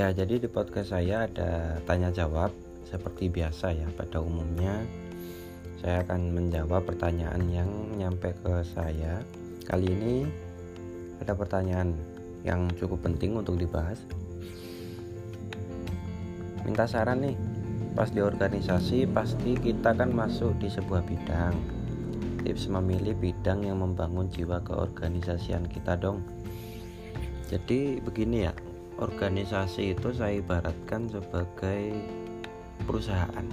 Ya, jadi di podcast saya ada tanya jawab seperti biasa ya. Pada umumnya saya akan menjawab pertanyaan yang nyampe ke saya. Kali ini ada pertanyaan yang cukup penting untuk dibahas. Minta saran nih. Pas di organisasi pasti kita kan masuk di sebuah bidang. Tips memilih bidang yang membangun jiwa keorganisasian kita dong. Jadi begini ya, organisasi itu saya ibaratkan sebagai perusahaan.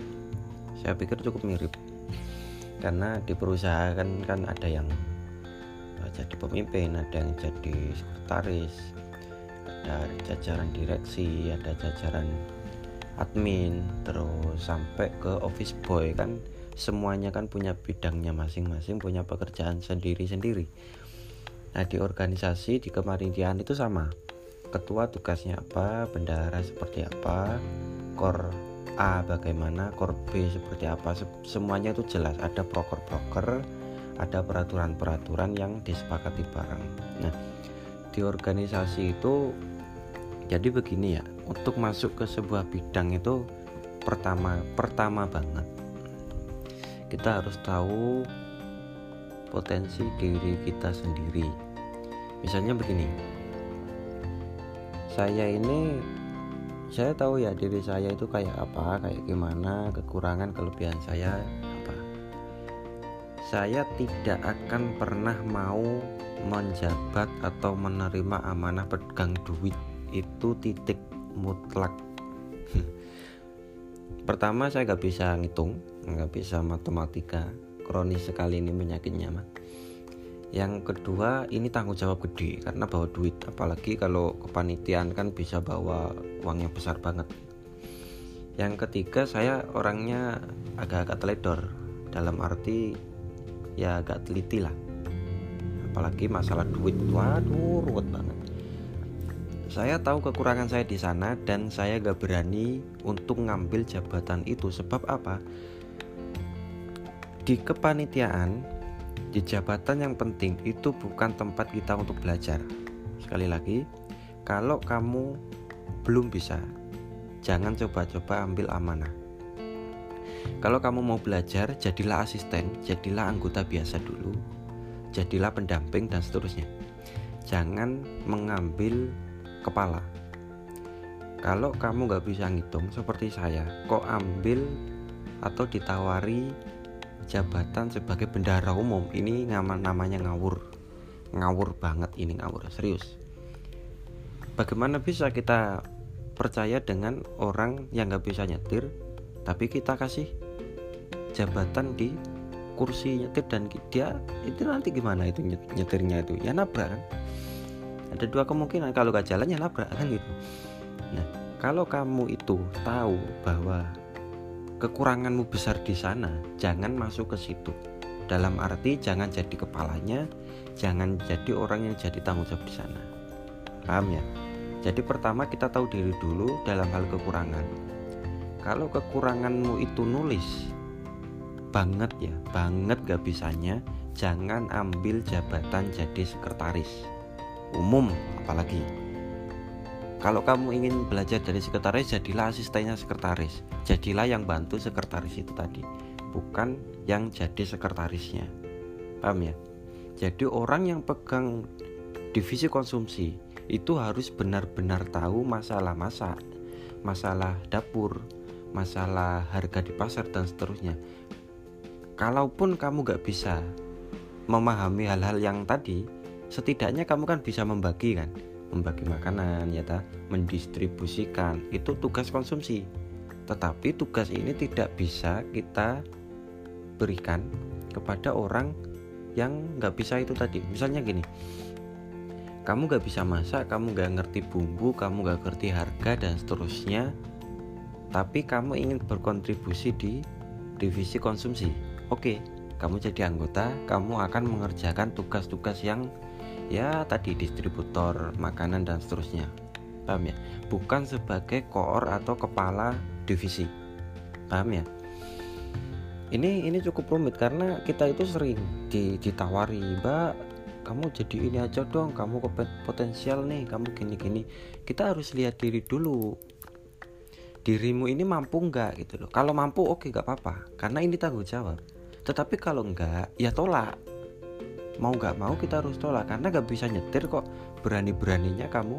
Saya pikir cukup mirip. Karena di perusahaan kan, kan ada yang jadi pemimpin ada yang jadi sekretaris ada jajaran direksi ada jajaran admin terus sampai ke office boy kan semuanya kan punya bidangnya masing-masing punya pekerjaan sendiri-sendiri. Nah di organisasi di kemaritian itu sama ketua tugasnya apa, bendahara seperti apa, kor A bagaimana, kor B seperti apa, semuanya itu jelas. Ada proker-proker, ada peraturan-peraturan yang disepakati bareng. Nah, di organisasi itu jadi begini ya, untuk masuk ke sebuah bidang itu pertama pertama banget kita harus tahu potensi diri kita sendiri. Misalnya begini, saya ini saya tahu ya diri saya itu kayak apa kayak gimana kekurangan kelebihan saya apa. Saya tidak akan pernah mau menjabat atau menerima amanah pegang duit. Itu titik mutlak. Pertama saya nggak bisa ngitung nggak bisa matematika. Kronis sekali ini penyakitnya mah yang kedua ini tanggung jawab gede karena bawa duit. Apalagi kalau kepanitiaan kan bisa bawa uang yang besar banget. Yang ketiga saya orangnya agak-agak teledor. Dalam arti ya agak teliti lah. Apalagi masalah duit. Waduh ruwet banget. Saya tahu kekurangan saya di sana dan saya gak berani untuk ngambil jabatan itu. Sebab apa? Di kepanitiaan di jabatan yang penting itu bukan tempat kita untuk belajar. Sekali lagi, kalau kamu belum bisa, jangan coba-coba ambil amanah. Kalau kamu mau belajar, jadilah asisten, jadilah anggota biasa dulu, jadilah pendamping dan seterusnya. Jangan mengambil kepala. Kalau kamu nggak bisa ngitung seperti saya, kok ambil atau ditawari jabatan sebagai bendahara umum. Ini nama namanya ngawur. Ngawur banget ini ngawur. Serius. Bagaimana bisa kita percaya dengan orang yang nggak bisa nyetir tapi kita kasih jabatan di kursi nyetir dan dia itu nanti gimana itu nyetirnya itu? Ya nabrak kan? Ada dua kemungkinan. Kalau gak jalan ya nabrak kan gitu. Nah kalau kamu itu tahu bahwa kekuranganmu besar di sana, jangan masuk ke situ. Dalam arti jangan jadi kepalanya, jangan jadi orang yang jadi tanggung jawab di sana. Paham ya? Jadi pertama kita tahu diri dulu dalam hal kekurangan. Kalau kekuranganmu itu nulis banget ya, banget gak bisanya, jangan ambil jabatan jadi sekretaris umum apalagi kalau kamu ingin belajar dari sekretaris, jadilah asistennya sekretaris. Jadilah yang bantu sekretaris itu tadi, bukan yang jadi sekretarisnya. Paham ya? Jadi orang yang pegang divisi konsumsi itu harus benar-benar tahu masalah masak, masalah dapur, masalah harga di pasar dan seterusnya. Kalaupun kamu gak bisa memahami hal-hal yang tadi, setidaknya kamu kan bisa membagi kan membagi makanan ya ta? Mendistribusikan. Itu tugas konsumsi. Tetapi tugas ini tidak bisa kita berikan kepada orang yang nggak bisa itu tadi. Misalnya gini kamu nggak bisa masak kamu nggak ngerti bumbu kamu nggak ngerti harga dan seterusnya tapi kamu ingin berkontribusi di divisi konsumsi. Oke kamu jadi anggota kamu akan mengerjakan tugas-tugas yang ya tadi distributor makanan dan seterusnya. Paham ya? Bukan sebagai koor atau kepala divisi. Paham ya? Ini ini cukup rumit karena kita itu sering ditawari mbak kamu jadi ini aja dong kamu potensial nih kamu gini-gini. Kita harus lihat diri dulu. Dirimu ini mampu nggak gitu loh. Kalau mampu oke okay, nggak apa-apa. Karena ini tanggung jawab. Tetapi kalau enggak ya tolak mau nggak mau kita harus tolak karena nggak bisa nyetir kok. Berani-beraninya kamu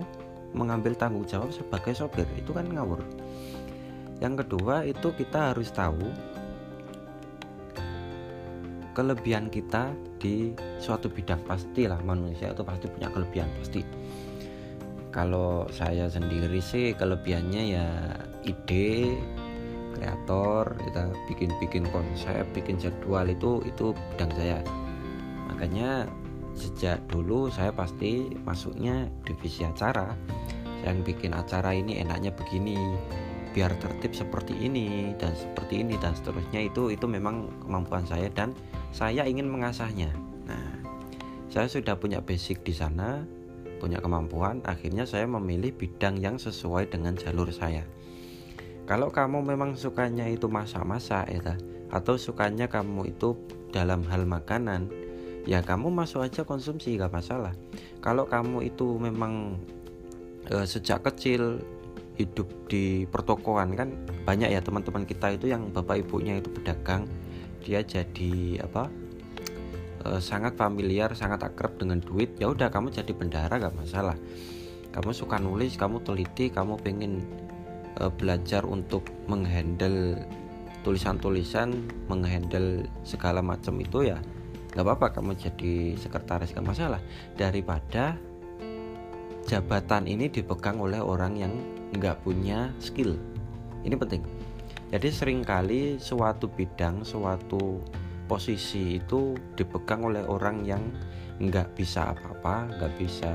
mengambil tanggung jawab sebagai sopir itu kan ngawur. Yang kedua itu kita harus tahu kelebihan kita di suatu bidang. Pastilah manusia itu pasti punya kelebihan pasti. Kalau saya sendiri sih kelebihannya ya ide kreator kita bikin-bikin konsep bikin jadwal itu itu bidang saya makanya sejak dulu saya pasti masuknya divisi acara yang bikin acara ini enaknya begini biar tertib seperti ini dan seperti ini dan seterusnya itu itu memang kemampuan saya dan saya ingin mengasahnya. Nah, saya sudah punya basic di sana, punya kemampuan, akhirnya saya memilih bidang yang sesuai dengan jalur saya. Kalau kamu memang sukanya itu masak-masak ya, atau sukanya kamu itu dalam hal makanan, ya kamu masuk aja konsumsi gak masalah. Kalau kamu itu memang e, sejak kecil hidup di pertokoan kan banyak ya teman-teman kita itu yang bapak ibunya itu pedagang dia jadi apa e, sangat familiar sangat akrab dengan duit ya udah kamu jadi bendara gak masalah kamu suka nulis kamu teliti kamu pengen e, belajar untuk menghandle tulisan-tulisan menghandle segala macam itu ya nggak apa-apa kamu jadi sekretaris gak masalah. Daripada jabatan ini dipegang oleh orang yang nggak punya skill. Ini penting. Jadi sering kali suatu bidang suatu posisi itu dipegang oleh orang yang nggak bisa apa-apa nggak bisa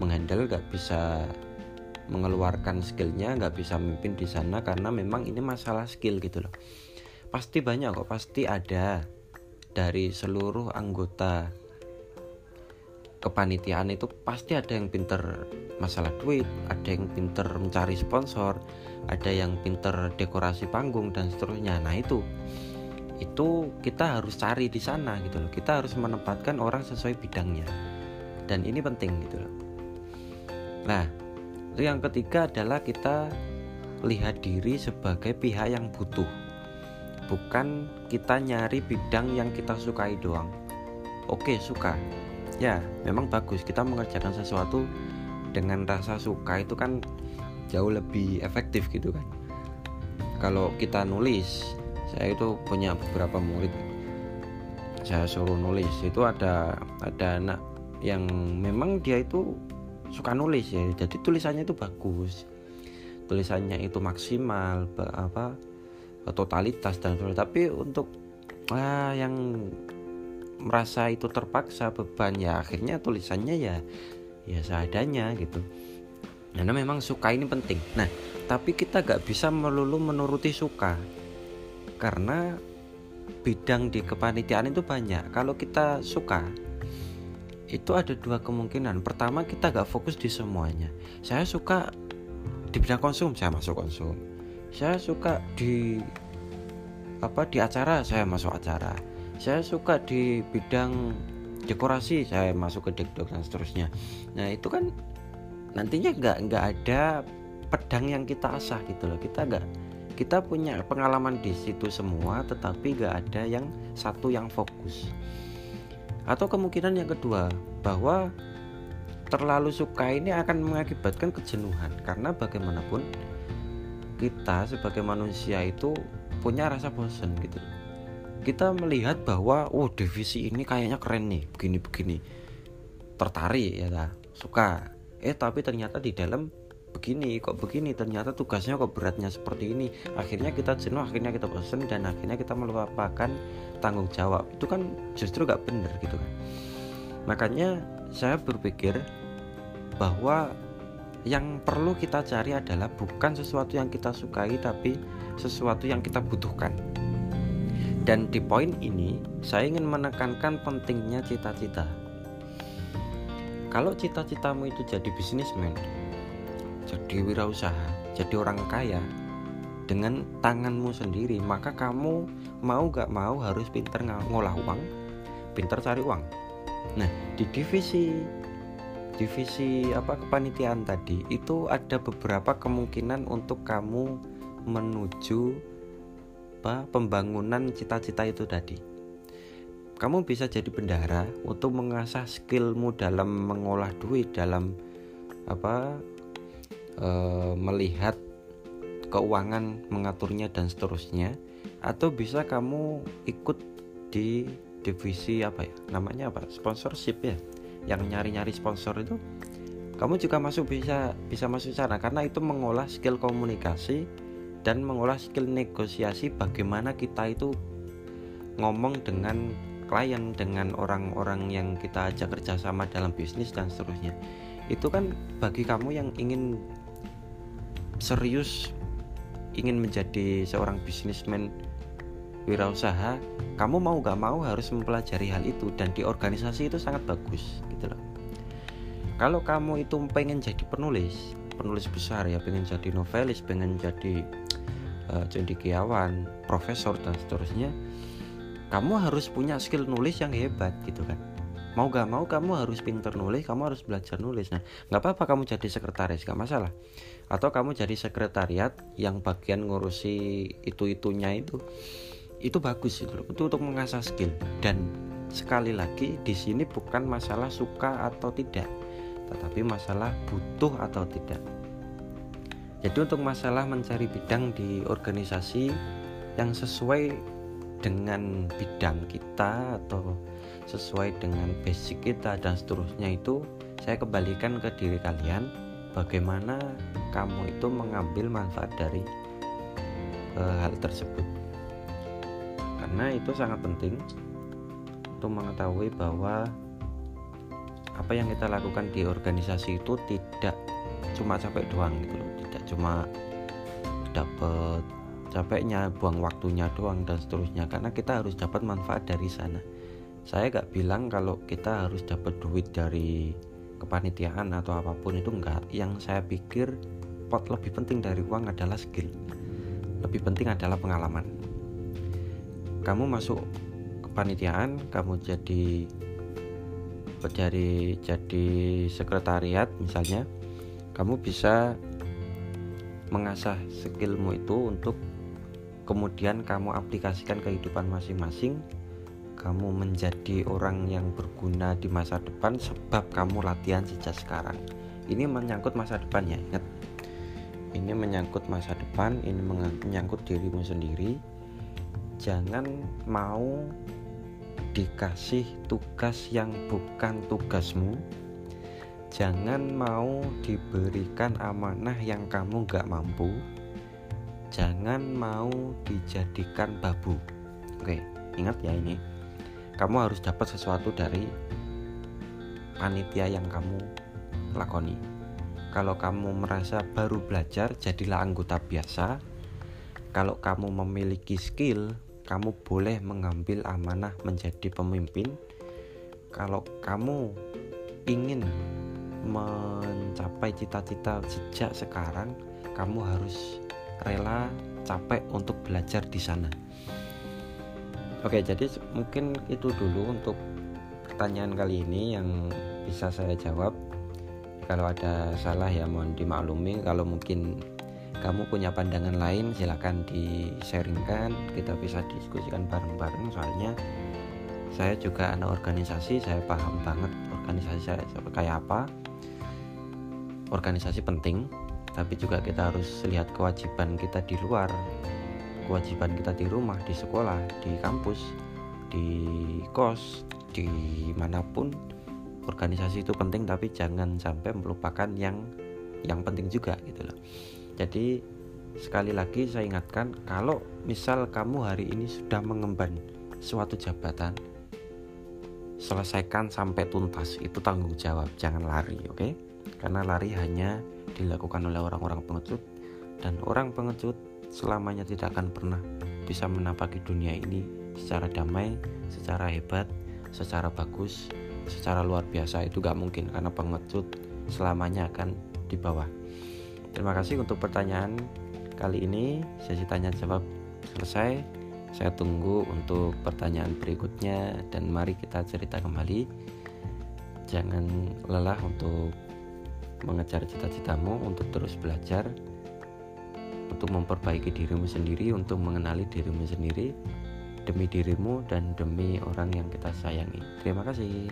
menghandle nggak bisa mengeluarkan skillnya nggak bisa memimpin di sana karena memang ini masalah skill gitu loh. Pasti banyak kok pasti ada dari seluruh anggota kepanitiaan itu pasti ada yang pinter masalah duit, ada yang pinter mencari sponsor, ada yang pinter dekorasi panggung dan seterusnya. Nah itu itu kita harus cari di sana gitu loh. Kita harus menempatkan orang sesuai bidangnya. Dan ini penting gitu loh. Nah, itu yang ketiga adalah kita lihat diri sebagai pihak yang butuh. Bukan kita nyari bidang yang kita sukai doang. Oke, suka. Ya memang bagus. Kita mengerjakan sesuatu dengan rasa suka itu kan jauh lebih efektif gitu kan. Kalau kita nulis saya itu punya beberapa murid. Saya suruh nulis. Itu ada ada anak yang memang dia itu suka nulis ya. Jadi tulisannya itu bagus. Tulisannya itu maksimal apa totalitas dan sebagainya. Tapi untuk ah, yang merasa itu terpaksa beban ya akhirnya tulisannya ya ya seadanya gitu. Karena memang suka ini penting. Nah tapi kita gak bisa melulu menuruti suka. Karena bidang di kepanitiaan itu banyak. Kalau kita suka itu ada dua kemungkinan. Pertama kita gak fokus di semuanya. Saya suka di bidang konsum saya masuk konsum saya suka di apa di acara saya masuk acara. Saya suka di bidang dekorasi saya masuk ke dekdok dan seterusnya. Nah itu kan nantinya nggak nggak ada pedang yang kita asah gitu loh. Kita nggak kita punya pengalaman di situ semua tetapi nggak ada yang satu yang fokus. Atau kemungkinan yang kedua bahwa terlalu suka ini akan mengakibatkan kejenuhan. Karena bagaimanapun kita sebagai manusia itu punya rasa bosan gitu. Kita melihat bahwa oh divisi ini kayaknya keren nih begini-begini. Tertarik ya lah suka. Eh tapi ternyata di dalam begini kok begini? Ternyata tugasnya kok beratnya seperti ini? Akhirnya kita jenuh akhirnya kita bosan dan akhirnya kita melupakan tanggung jawab. Itu kan justru gak bener gitu kan. Makanya saya berpikir bahwa yang perlu kita cari adalah bukan sesuatu yang kita sukai tapi sesuatu yang kita butuhkan dan di poin ini, saya ingin menekankan pentingnya cita-cita. Kalau cita-citamu itu jadi bisnismen, jadi wirausaha, jadi orang kaya, dengan tanganmu sendiri, maka kamu mau gak mau harus pinter ngolah uang, pinter cari uang. nah di divisi divisi apa kepanitiaan tadi itu ada beberapa kemungkinan untuk kamu menuju apa pembangunan cita-cita itu tadi. Kamu bisa jadi bendahara untuk mengasah skillmu dalam mengolah duit dalam apa e, melihat keuangan mengaturnya dan seterusnya atau bisa kamu ikut di divisi apa ya namanya apa sponsorship ya yang nyari-nyari sponsor itu kamu juga masuk bisa bisa masuk sana. Karena itu mengolah skill komunikasi dan mengolah skill negosiasi bagaimana kita itu ngomong dengan klien dengan orang-orang yang kita ajak kerjasama dalam bisnis dan seterusnya. Itu kan bagi kamu yang ingin serius ingin menjadi seorang bisnismen wirausaha kamu mau gak mau harus mempelajari hal itu dan di organisasi itu sangat bagus gitu loh. Kalau kamu itu pengen jadi penulis penulis besar ya pengen jadi novelis pengen jadi uh, cendekiawan profesor dan seterusnya kamu harus punya skill nulis yang hebat gitu kan. Mau gak mau kamu harus pinter nulis kamu harus belajar nulis. Nah nggak apa-apa kamu jadi sekretaris gak masalah. Atau kamu jadi sekretariat yang bagian ngurusi itu itunya itu itu bagus itu itu untuk mengasah skill. Dan sekali lagi di sini bukan masalah suka atau tidak tetapi masalah butuh atau tidak. Jadi untuk masalah mencari bidang di organisasi yang sesuai dengan bidang kita atau sesuai dengan basic kita dan seterusnya itu saya kembalikan ke diri kalian bagaimana kamu itu mengambil manfaat dari uh, hal tersebut karena itu sangat penting untuk mengetahui bahwa apa yang kita lakukan di organisasi itu tidak cuma capek doang gitu loh. Tidak cuma dapat capeknya buang waktunya doang dan seterusnya. Karena kita harus dapat manfaat dari sana. Saya gak bilang kalau kita harus dapat duit dari kepanitiaan atau apa pun itu enggak yang saya pikir pot lebih penting dari uang adalah skill. Lebih penting adalah pengalaman kamu masuk kepanitiaan kamu jadi jadi jadi sekretariat misalnya kamu bisa mengasah skillmu itu untuk kemudian kamu aplikasikan kehidupan masing-masing kamu menjadi orang yang berguna di masa depan sebab kamu latihan sejak sekarang. Ini menyangkut masa depan ya ingat. Ini menyangkut masa depan ini menyangkut dirimu sendiri jangan mau dikasih tugas yang bukan tugasmu. Jangan mau diberikan amanah yang kamu gak mampu. Jangan mau dijadikan babu. Oke ingat ya ini. Kamu harus dapat sesuatu dari panitia yang kamu lakoni. Kalau kamu merasa baru belajar jadilah anggota biasa. Kalau kamu memiliki skill kamu boleh mengambil amanah menjadi pemimpin kalau kamu ingin mencapai cita-cita sejak sekarang kamu harus rela capek untuk belajar di sana. Oke, jadi mungkin itu dulu untuk pertanyaan kali ini yang bisa saya jawab. Kalau ada salah ya mohon dimaklumi. Kalau mungkin kamu punya pandangan lain silahkan di-sharingkan. Kita bisa diskusikan bareng-bareng soalnya saya juga anak organisasi, saya paham banget organisasi saya kayak apa. Organisasi penting tapi juga kita harus lihat kewajiban kita di luar kewajiban kita di rumah di sekolah di kampus di kos di mana pun organisasi itu penting tapi jangan sampai melupakan yang yang penting juga gitu loh jadi sekali lagi saya ingatkan kalau misal kamu hari ini sudah mengemban suatu jabatan selesaikan sampai tuntas itu tanggung jawab jangan lari oke okay? karena lari hanya dilakukan oleh orang-orang pengecut dan orang pengecut selamanya tidak akan pernah bisa menapaki dunia ini secara damai, secara hebat, secara bagus, secara luar biasa itu gak mungkin karena pengecut selamanya akan di bawah. Terima kasih untuk pertanyaan kali ini sesi tanya jawab selesai. Saya tunggu untuk pertanyaan berikutnya dan mari kita cerita kembali. jangan lelah untuk mengejar cita-citamu untuk terus belajar untuk memperbaiki dirimu sendiri untuk mengenali dirimu sendiri demi dirimu dan demi orang yang kita sayangi terima kasih